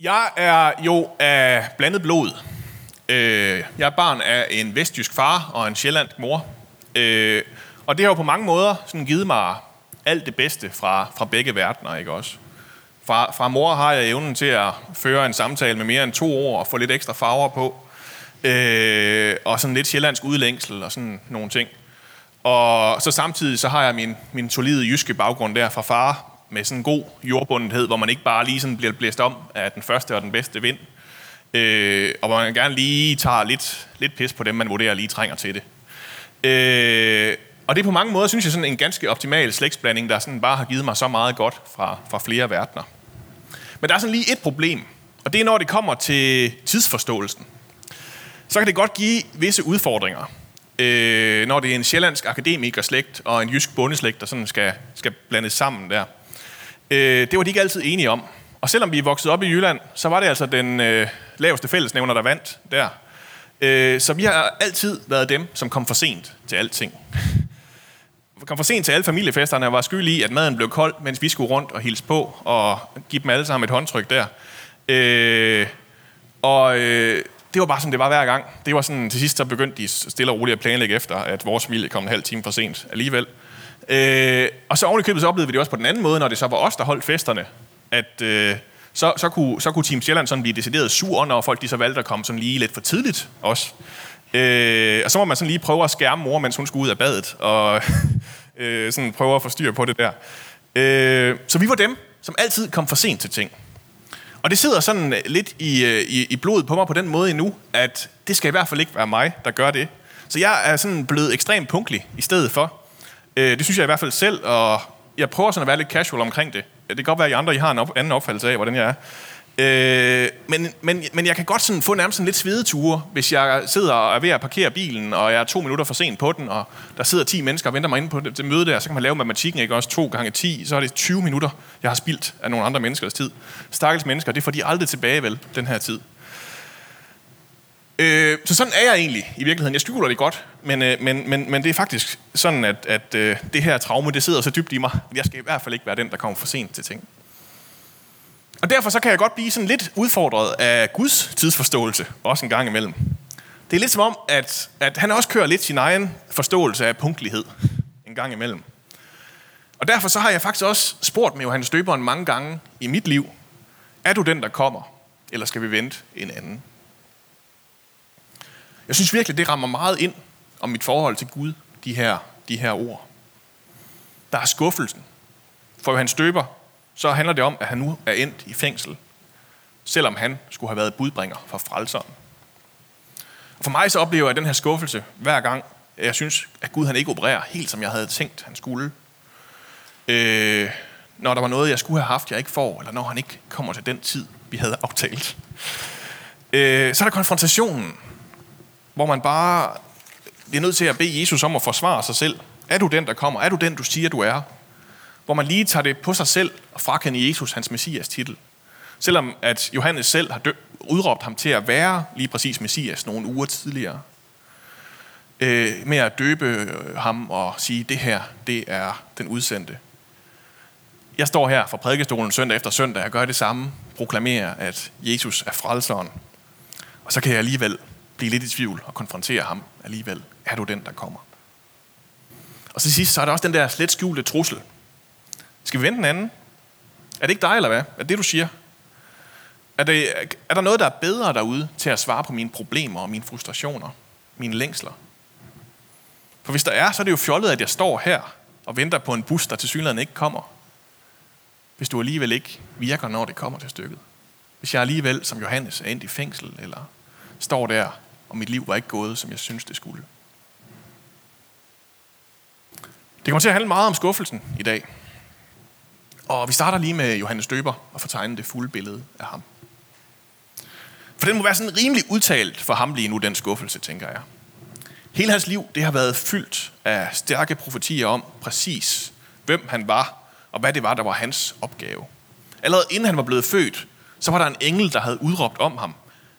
Jeg er jo af blandet blod. Øh, jeg er barn af en vestjysk far og en sjællandsk mor. Øh, og det har jo på mange måder sådan givet mig alt det bedste fra, fra begge verdener, ikke også? Fra, fra mor har jeg evnen til at føre en samtale med mere end to ord og få lidt ekstra farver på. Øh, og sådan lidt sjællandsk udlængsel og sådan nogle ting. Og så samtidig så har jeg min, min solide jyske baggrund der fra far, med sådan en god jordbundethed, hvor man ikke bare lige sådan bliver blæst om af den første og den bedste vind. Øh, og hvor man gerne lige tager lidt, lidt pis på dem, man vurderer lige trænger til det. Øh, og det er på mange måder, synes jeg, sådan en ganske optimal slægtsblanding, der sådan bare har givet mig så meget godt fra, fra flere verdener. Men der er sådan lige et problem, og det er, når det kommer til tidsforståelsen. Så kan det godt give visse udfordringer, øh, når det er en sjællandsk akademikerslægt og en jysk bondeslægt, der sådan skal, skal blandes sammen der. Øh, det var de ikke altid enige om. Og selvom vi er vokset op i Jylland, så var det altså den øh, laveste fællesnævner, der vandt der. Øh, så vi har altid været dem, som kom for sent til alting. kom for sent til alle familiefesterne og var skyld i, at maden blev kold, mens vi skulle rundt og hilse på og give dem alle sammen et håndtryk der. Øh, og øh, det var bare sådan, det var hver gang. Det var sådan, til sidst så begyndte de stille og roligt at planlægge efter, at vores familie kom en halv time for sent alligevel. Øh, og så oven i købet, så oplevede vi det også på den anden måde, når det så var os, der holdt festerne, at øh, så, så, kunne, så kunne Team Sjælland sådan blive decideret sur, når folk de så valgte at komme sådan lige lidt for tidligt også. Øh, og så må man sådan lige prøve at skærme mor, mens hun skulle ud af badet, og øh, sådan prøve at få styr på det der. Øh, så vi var dem, som altid kom for sent til ting. Og det sidder sådan lidt i, øh, i, i blodet på mig på den måde endnu, at det skal i hvert fald ikke være mig, der gør det. Så jeg er sådan blevet ekstremt punktlig i stedet for. Øh, det synes jeg i hvert fald selv, og jeg prøver sådan at være lidt casual omkring det. Det kan godt være, at I andre I har en op, anden opfattelse af, hvordan jeg er. Øh, men, men, men jeg kan godt sådan få nærmest en lidt svedeture, hvis jeg sidder og er ved at parkere bilen, og jeg er to minutter for sent på den, og der sidder 10 mennesker og venter mig inde på det, det møde der, så kan man lave matematikken, ikke også? To gange 10, så er det 20 minutter, jeg har spildt af nogle andre menneskers tid. Stakkels mennesker, det får de aldrig tilbage vel, den her tid. Øh, så sådan er jeg egentlig i virkeligheden. Jeg skjuler det godt, men, øh, men, men, men det er faktisk sådan, at, at øh, det her traume, det sidder så dybt i mig. Jeg skal i hvert fald ikke være den, der kommer for sent til ting. Og derfor så kan jeg godt blive sådan lidt udfordret af Guds tidsforståelse, også en gang imellem. Det er lidt som om, at, at han også kører lidt sin egen forståelse af punktlighed en gang imellem. Og derfor så har jeg faktisk også spurgt med Johannes Døberen mange gange i mit liv, er du den, der kommer, eller skal vi vente en anden? Jeg synes virkelig, det rammer meget ind om mit forhold til Gud, de her, de her ord. Der er skuffelsen. For han støber, så handler det om, at han nu er endt i fængsel, selvom han skulle have været budbringer for frelseren. Og for mig så oplever jeg den her skuffelse hver gang, at jeg synes, at Gud han ikke opererer helt, som jeg havde tænkt, han skulle. Øh, når der var noget, jeg skulle have haft, jeg ikke får, eller når han ikke kommer til den tid, vi havde aftalt. Øh, så er der konfrontationen, hvor man bare bliver nødt til at bede Jesus om at forsvare sig selv. Er du den, der kommer? Er du den, du siger, du er? Hvor man lige tager det på sig selv og frakender Jesus hans messias titel. Selvom at Johannes selv har udråbt ham til at være lige præcis messias nogle uger tidligere. Øh, med at døbe øh, ham og sige, det her, det er den udsendte. Jeg står her fra prædikestolen søndag efter søndag og gør det samme. Proklamerer, at Jesus er frelseren. Og så kan jeg alligevel blive lidt i tvivl og konfrontere ham alligevel. Er du den, der kommer? Og til sidst, så er der også den der slet skjulte trussel. Skal vi vente en anden? Er det ikke dig, eller hvad? Er det det, du siger? Er, det, er der noget, der er bedre derude til at svare på mine problemer og mine frustrationer? Mine længsler? For hvis der er, så er det jo fjollet, at jeg står her og venter på en bus, der til synligheden ikke kommer. Hvis du alligevel ikke virker, når det kommer til stykket. Hvis jeg alligevel, som Johannes, er endt i fængsel, eller står der, og mit liv var ikke gået, som jeg synes, det skulle. Det kommer til at handle meget om skuffelsen i dag. Og vi starter lige med Johannes Døber og får tegnet det fulde billede af ham. For den må være sådan rimelig udtalt for ham lige nu, den skuffelse, tænker jeg. Hele hans liv, det har været fyldt af stærke profetier om præcis, hvem han var, og hvad det var, der var hans opgave. Allerede inden han var blevet født, så var der en engel, der havde udråbt om ham,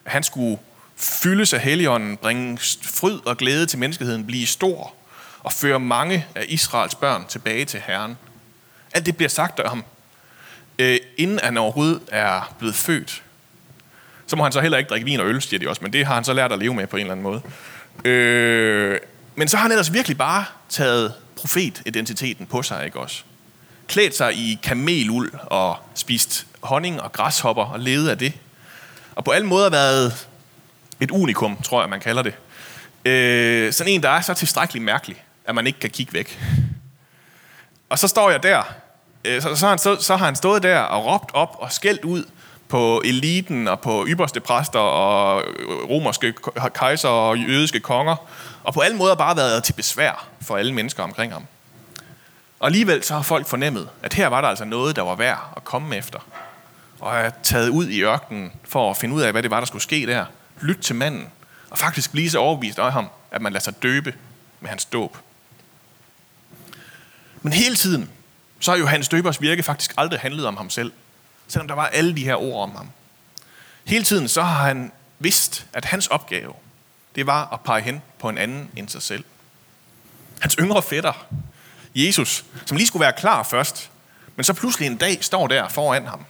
at han skulle fyldes af Helligånden, bringe fryd og glæde til menneskeheden, blive stor og føre mange af Israels børn tilbage til Herren. Alt det bliver sagt af ham, øh, inden han overhovedet er blevet født. Så må han så heller ikke drikke vin og øl, siger de også, men det har han så lært at leve med på en eller anden måde. Øh, men så har han ellers virkelig bare taget profetidentiteten på sig, ikke også? Klædt sig i kameluld og spist honning og græshopper og levet af det. Og på alle måder været et unikum, tror jeg, man kalder det. Øh, sådan en, der er så tilstrækkeligt mærkelig, at man ikke kan kigge væk. Og så står jeg der, øh, så, så, har han, så, så har han stået der og råbt op og skældt ud på eliten og på ypperste præster og romerske kejser og jødiske konger, og på alle måder bare været til besvær for alle mennesker omkring ham. Og alligevel så har folk fornemmet, at her var der altså noget, der var værd at komme efter. Og er taget ud i ørkenen for at finde ud af, hvad det var, der skulle ske der lytte til manden, og faktisk blive så overbevist af ham, at man lader sig døbe med hans dåb. Men hele tiden, så har Johannes Døbers virke faktisk aldrig handlet om ham selv, selvom der var alle de her ord om ham. Hele tiden så har han vidst, at hans opgave, det var at pege hen på en anden end sig selv. Hans yngre fætter, Jesus, som lige skulle være klar først, men så pludselig en dag står der foran ham.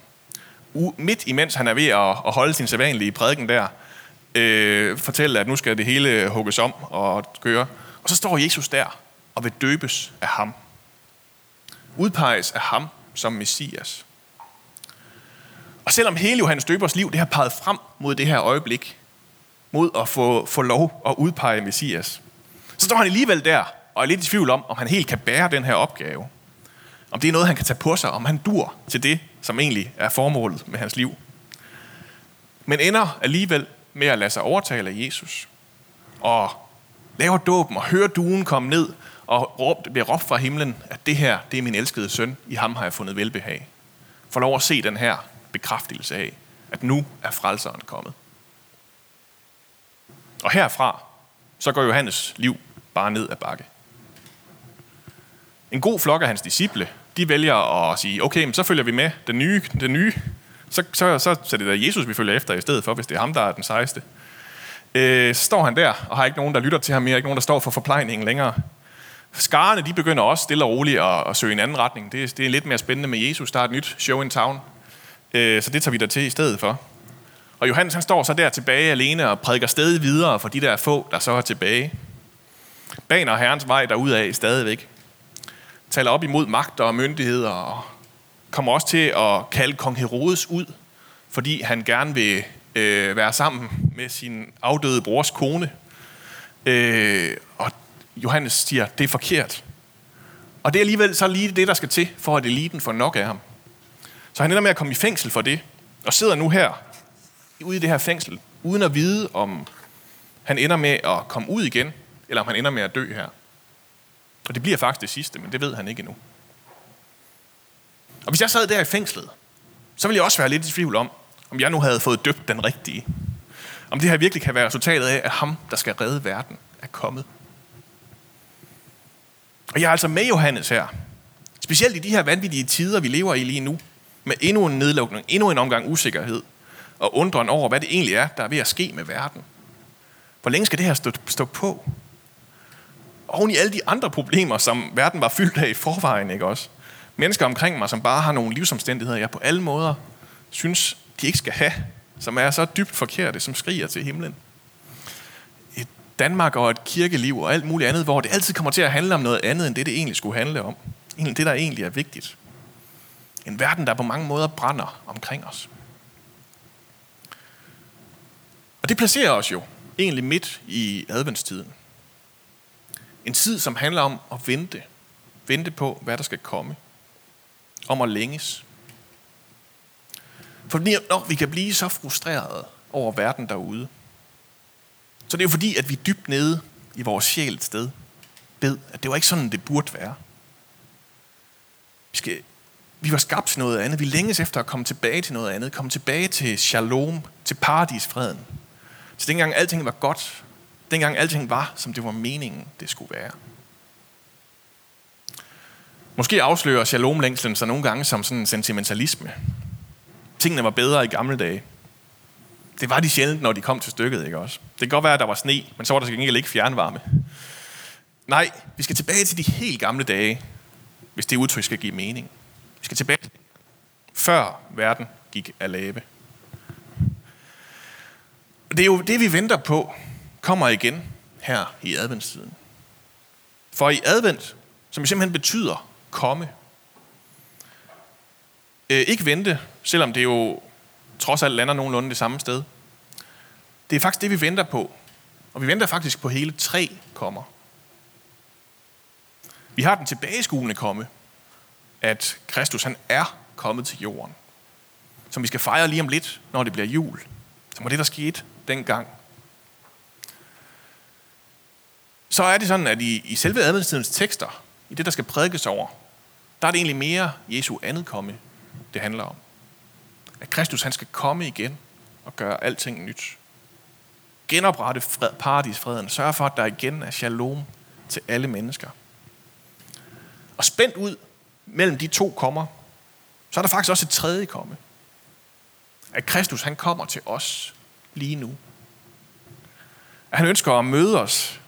Midt imens han er ved at holde sin sædvanlige prædiken der, øh, fortælle, at nu skal det hele hugges om og køre. Og så står Jesus der og vil døbes af ham. Udpeges af ham som Messias. Og selvom hele Johannes Døbers liv det har peget frem mod det her øjeblik, mod at få, få lov at udpege Messias, så står han alligevel der og er lidt i tvivl om, om han helt kan bære den her opgave. Om det er noget, han kan tage på sig, om han dur til det, som egentlig er formålet med hans liv. Men ender alligevel med at lade sig overtale af Jesus. Og laver dåben og hører duen komme ned og råb, bliver råbt fra himlen, at det her, det er min elskede søn, i ham har jeg fundet velbehag. Får lov at se den her bekræftelse af, at nu er frelseren kommet. Og herfra, så går Johannes liv bare ned ad bakke. En god flok af hans disciple, de vælger at sige, okay, men så følger vi med den nye, den nye. Så, så, så, så det er Jesus, vi følger efter i stedet for, hvis det er ham, der er den sejeste. Øh, så står han der, og har ikke nogen, der lytter til ham mere, ikke nogen, der står for forplejningen længere. Skarne, de begynder også stille og roligt at, at søge en anden retning. Det, det er lidt mere spændende med Jesus. Der er et nyt show in town. Øh, så det tager vi der til i stedet for. Og Johannes han står så der tilbage alene og prædiker stadig videre for de der få, der så er tilbage. Baner herrens vej derudad stadigvæk. Taler op imod magter og myndigheder og kommer også til at kalde kong Herodes ud, fordi han gerne vil øh, være sammen med sin afdøde brors kone. Øh, og Johannes siger, det er forkert. Og det er alligevel så lige det, der skal til, for at eliten får nok af ham. Så han ender med at komme i fængsel for det, og sidder nu her, ude i det her fængsel, uden at vide, om han ender med at komme ud igen, eller om han ender med at dø her. Og det bliver faktisk det sidste, men det ved han ikke endnu. Og hvis jeg sad der i fængslet, så ville jeg også være lidt i tvivl om, om jeg nu havde fået døbt den rigtige. Om det her virkelig kan være resultatet af, at ham, der skal redde verden, er kommet. Og jeg er altså med Johannes her. Specielt i de her vanvittige tider, vi lever i lige nu. Med endnu en nedlukning, endnu en omgang usikkerhed. Og undren over, hvad det egentlig er, der er ved at ske med verden. Hvor længe skal det her stå, stå på? Oven i alle de andre problemer, som verden var fyldt af i forvejen, ikke også? Mennesker omkring mig, som bare har nogle livsomstændigheder, jeg på alle måder synes, de ikke skal have. Som er så dybt forkerte, som skriger til himlen. Et Danmark og et kirkeliv og alt muligt andet, hvor det altid kommer til at handle om noget andet, end det, det egentlig skulle handle om. Det, der egentlig er vigtigt. En verden, der på mange måder brænder omkring os. Og det placerer os jo egentlig midt i adventstiden. En tid, som handler om at vente. Vente på, hvad der skal komme. Om at længes. For når vi kan blive så frustrerede over verden derude, så det er jo fordi, at vi dybt nede i vores sjæl et sted ved, at det var ikke sådan, det burde være. Vi, skal, vi var skabt til noget andet. Vi længes efter at komme tilbage til noget andet. Komme tilbage til shalom, til paradisfreden. Så dengang alting var godt, dengang alting var, som det var meningen, det skulle være. Måske afslører shalom-længslen sig nogle gange som sådan en sentimentalisme. Tingene var bedre i gamle dage. Det var de sjældent, når de kom til stykket, ikke også? Det kan godt være, at der var sne, men så var der til gengæld ikke fjernvarme. Nej, vi skal tilbage til de helt gamle dage, hvis det udtryk skal give mening. Vi skal tilbage før verden gik af lave. det er jo det, vi venter på, kommer igen her i adventstiden. For i advent, som simpelthen betyder komme, øh, ikke vente, selvom det jo trods alt lander nogenlunde det samme sted. Det er faktisk det, vi venter på. Og vi venter faktisk på hele tre kommer. Vi har den tilbageskuende komme, at Kristus han er kommet til jorden. Som vi skal fejre lige om lidt, når det bliver jul. Som var det, der skete dengang. Så er det sådan, at i, i selve adventstidens tekster, i det, der skal prædikes over, der er det egentlig mere Jesu andet komme, det handler om. At Kristus han skal komme igen og gøre alting nyt. Genoprette fred, paradisfreden. Sørge for, at der igen er shalom til alle mennesker. Og spændt ud mellem de to kommer, så er der faktisk også et tredje komme. At Kristus han kommer til os lige nu. At han ønsker at møde os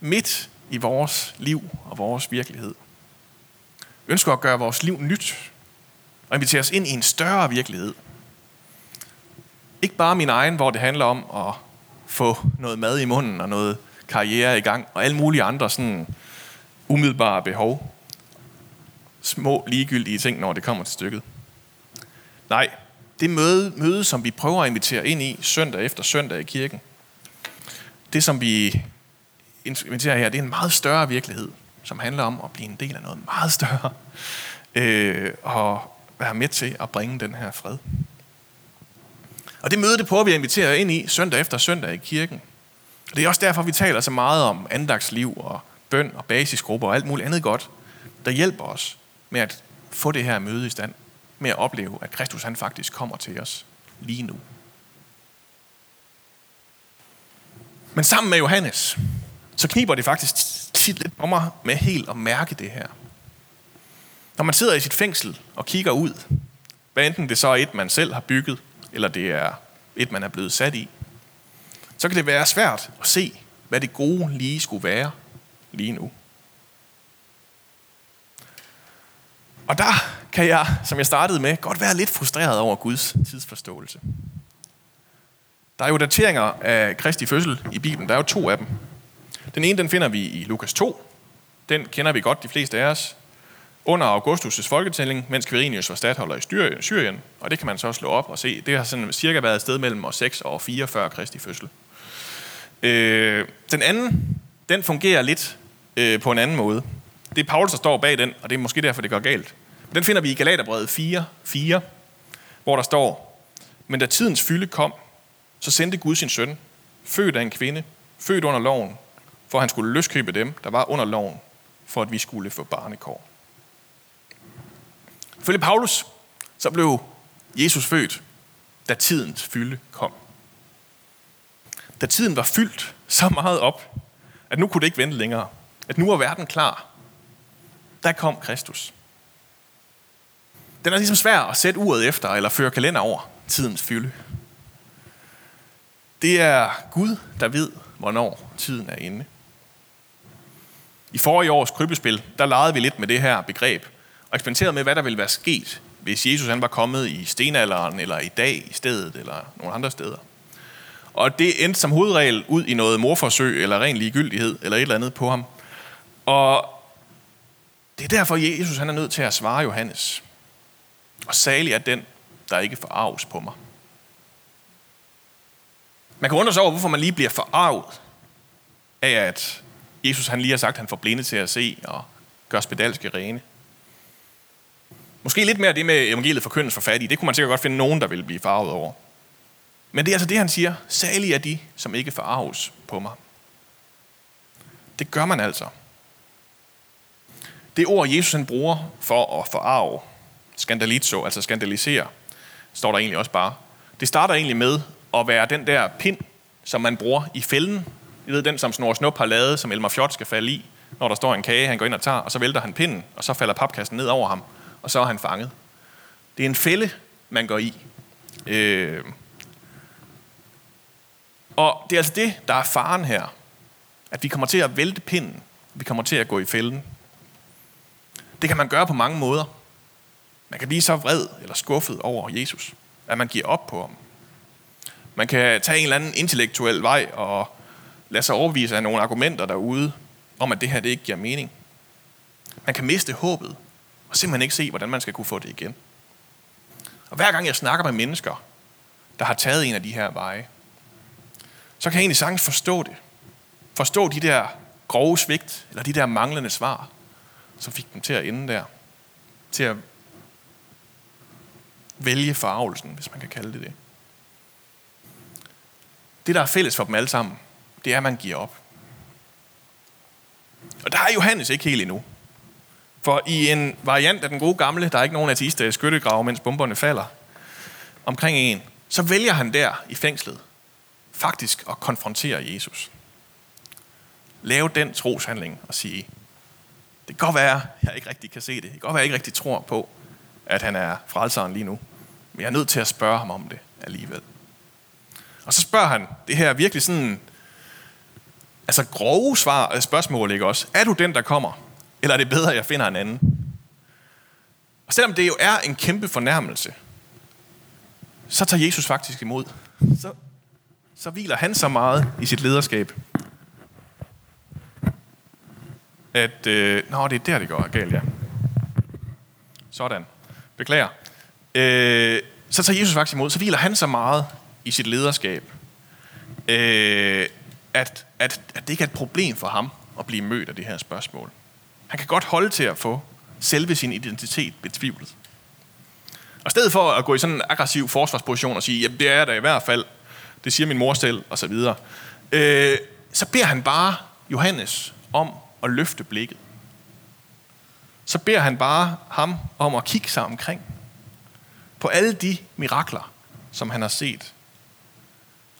midt i vores liv og vores virkelighed. Ønsker at gøre vores liv nyt og invitere os ind i en større virkelighed. Ikke bare min egen, hvor det handler om at få noget mad i munden og noget karriere i gang, og alle mulige andre sådan umiddelbare behov. Små ligegyldige ting, når det kommer til stykket. Nej, det møde, møde, som vi prøver at invitere ind i søndag efter søndag i kirken, det som vi inviterer her, det er en meget større virkelighed, som handler om at blive en del af noget meget større, øh, og være med til at bringe den her fred. Og det møde, det prøver vi at invitere ind i søndag efter søndag i kirken. Og det er også derfor, vi taler så meget om andagsliv og bøn og basisgrupper og alt muligt andet godt, der hjælper os med at få det her møde i stand. Med at opleve, at Kristus han faktisk kommer til os lige nu. Men sammen med Johannes, så kniber det faktisk tit lidt på mig med helt at mærke det her. Når man sidder i sit fængsel og kigger ud, hvad enten det så er et, man selv har bygget, eller det er et, man er blevet sat i, så kan det være svært at se, hvad det gode lige skulle være lige nu. Og der kan jeg, som jeg startede med, godt være lidt frustreret over Guds tidsforståelse. Der er jo dateringer af Kristi fødsel i Bibelen. Der er jo to af dem. Den ene, den finder vi i Lukas 2. Den kender vi godt, de fleste af os. Under Augustus' folketælling, mens Quirinius var stadholder i Syrien. Og det kan man så slå op og se. Det har sådan cirka været et sted mellem år 6 og 4 før Kristi fødsel. Øh, den anden, den fungerer lidt øh, på en anden måde. Det er Paulus, der står bag den, og det er måske derfor, det går galt. Den finder vi i Galaterbrevet 4, 4, hvor der står, Men da tidens fylde kom, så sendte Gud sin søn, født af en kvinde, født under loven, for at han skulle løskøbe dem, der var under loven, for at vi skulle få barnekår. Følge Paulus, så blev Jesus født, da tidens fylde kom. Da tiden var fyldt så meget op, at nu kunne det ikke vente længere. At nu var verden klar. Der kom Kristus. Den er ligesom svær at sætte uret efter, eller føre kalender over tidens fylde. Det er Gud, der ved, hvornår tiden er inde. I forrige års krybespil, der legede vi lidt med det her begreb, og eksperimenterede med, hvad der ville være sket, hvis Jesus han var kommet i stenalderen, eller i dag i stedet, eller nogle andre steder. Og det endte som hovedregel ud i noget morforsøg, eller ren ligegyldighed, eller et eller andet på ham. Og det er derfor, Jesus han er nødt til at svare Johannes. Og særlig er den, der ikke forarves på mig. Man kan undre sig over, hvorfor man lige bliver forarvet af, at Jesus han lige har sagt, at han får blinde til at se og gør spedalske rene. Måske lidt mere det med evangeliet forkyndes for fattige. Det kunne man sikkert godt finde nogen, der vil blive farvet over. Men det er altså det, han siger. Særlig er de, som ikke forarves på mig. Det gør man altså. Det ord, Jesus han bruger for at forarve, skandalizo, altså skandalisere, står der egentlig også bare. Det starter egentlig med at være den der pind, som man bruger i fælden. I ved, den som Snor Snup har lavet, som Elmer Fjord skal falde i, når der står en kage, han går ind og tager, og så vælter han pinden, og så falder papkassen ned over ham, og så er han fanget. Det er en fælde, man går i. Øh. Og det er altså det, der er faren her. At vi kommer til at vælte pinden. Vi kommer til at gå i fælden. Det kan man gøre på mange måder. Man kan blive så vred eller skuffet over Jesus, at man giver op på ham. Man kan tage en eller anden intellektuel vej og lade sig overbevise af nogle argumenter derude, om at det her det ikke giver mening. Man kan miste håbet, og simpelthen ikke se, hvordan man skal kunne få det igen. Og hver gang jeg snakker med mennesker, der har taget en af de her veje, så kan jeg egentlig sagtens forstå det. Forstå de der grove svigt, eller de der manglende svar, som fik dem til at ende der. Til at vælge farvelsen, hvis man kan kalde det det. Det, der er fælles for dem alle sammen, det er, at man giver op. Og der er Johannes ikke helt endnu. For i en variant af den gode gamle, der er ikke nogen ateister i skyttegrave, mens bomberne falder, omkring en, så vælger han der i fængslet faktisk at konfrontere Jesus. Lave den troshandling og sige, det kan godt være, jeg ikke rigtig kan se det. Det kan godt være, jeg ikke rigtig tror på, at han er frelseren lige nu. Men jeg er nødt til at spørge ham om det alligevel. Og så spørger han, det her er virkelig sådan, altså grove svar, øh, spørgsmål, ikke også? Er du den, der kommer? Eller er det bedre, at jeg finder en anden? Og selvom det jo er en kæmpe fornærmelse, så tager Jesus faktisk imod. Så, så hviler han så meget i sit lederskab, at... Øh, nå, det er der, det går galt, ja. Sådan. Beklager. Øh, så tager Jesus faktisk imod, så hviler han så meget i sit lederskab, øh, at, at, at det ikke er et problem for ham at blive mødt af det her spørgsmål. Han kan godt holde til at få selve sin identitet betvivlet. Og i stedet for at gå i sådan en aggressiv forsvarsposition og sige, jamen det er der i hvert fald, det siger min mor selv, og så videre, øh, så beder han bare Johannes om at løfte blikket. Så beder han bare ham om at kigge sig omkring på alle de mirakler, som han har set,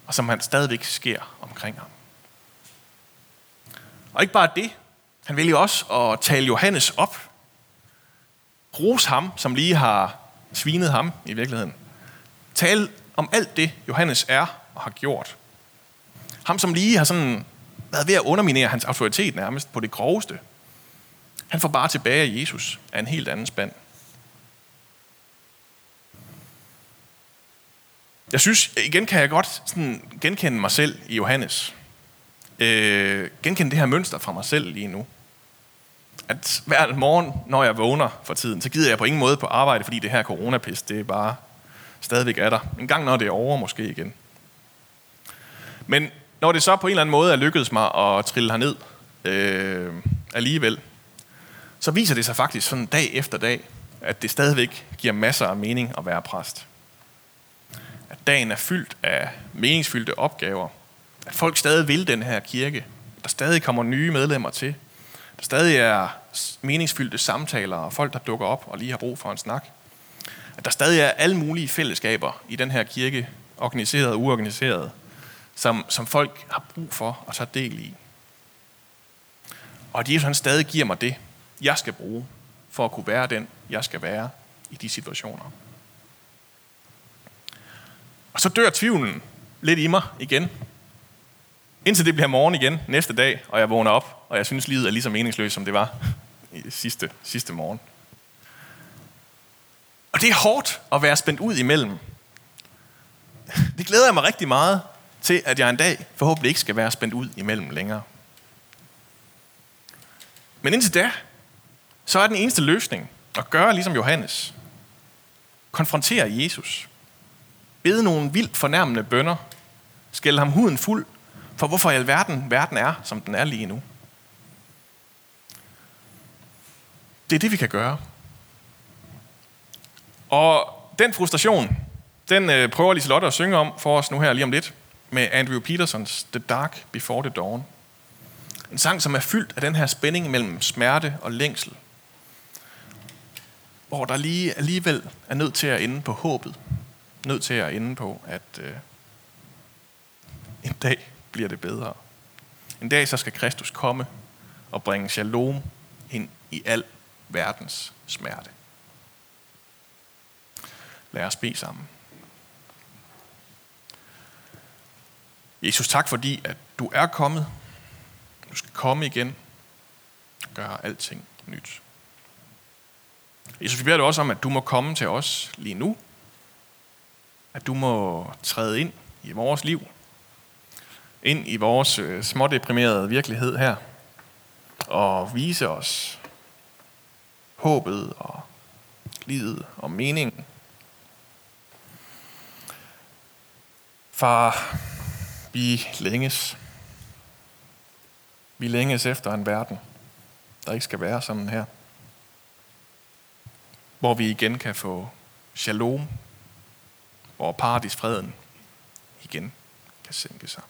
og som han stadigvæk sker omkring ham. Og ikke bare det, han vælger jo også at tale Johannes op. Rose ham, som lige har svinet ham i virkeligheden. Tal om alt det, Johannes er og har gjort. Ham, som lige har sådan været ved at underminere hans autoritet nærmest på det groveste. Han får bare tilbage af Jesus af en helt anden spand. Jeg synes, igen kan jeg godt sådan genkende mig selv i Johannes. Øh, genkende det her mønster fra mig selv lige nu. At hver morgen, når jeg vågner for tiden, så gider jeg på ingen måde på arbejde, fordi det her coronapis, det er bare stadigvæk er der. En gang når det er over, måske igen. Men når det så på en eller anden måde er lykkedes mig at trille herned øh, alligevel, så viser det sig faktisk sådan dag efter dag, at det stadigvæk giver masser af mening at være præst. At dagen er fyldt af meningsfyldte opgaver. At folk stadig vil den her kirke. Der stadig kommer nye medlemmer til. Der stadig er meningsfyldte samtaler og folk, der dukker op og lige har brug for en snak. At der stadig er alle mulige fællesskaber i den her kirke, organiseret og uorganiseret, som, som folk har brug for at tage del i. Og at Jesus han stadig giver mig det, jeg skal bruge, for at kunne være den, jeg skal være i de situationer. Og så dør tvivlen lidt i mig igen. Indtil det bliver morgen igen næste dag, og jeg vågner op, og jeg synes, livet er lige så meningsløst, som det var i sidste, sidste morgen. Og det er hårdt at være spændt ud imellem. Det glæder jeg mig rigtig meget til, at jeg en dag forhåbentlig ikke skal være spændt ud imellem længere. Men indtil da, så er den eneste løsning at gøre ligesom Johannes. Konfrontere Jesus. Bede nogle vildt fornærmende bønder. Skælde ham huden fuld for hvorfor i alverden verden er, som den er lige nu. Det er det, vi kan gøre. Og den frustration, den øh, prøver Liselotte at synge om for os nu her lige om lidt med Andrew Petersons The Dark Before the Dawn. En sang, som er fyldt af den her spænding mellem smerte og længsel. Hvor der lige alligevel er nødt til at ende på håbet. Nødt til at ende på, at øh, en dag bliver det bedre. En dag så skal Kristus komme og bringe shalom ind i al verdens smerte. Lad os bede sammen. Jesus, tak fordi, at du er kommet. Du skal komme igen og gøre alting nyt. Jesus, vi beder dig også om, at du må komme til os lige nu. At du må træde ind i vores liv, ind i vores øh, smådeprimerede virkelighed her, og vise os håbet og livet og meningen. Far, vi længes. Vi længes efter en verden, der ikke skal være sådan her. Hvor vi igen kan få shalom, hvor paradisfreden igen kan sænke sig.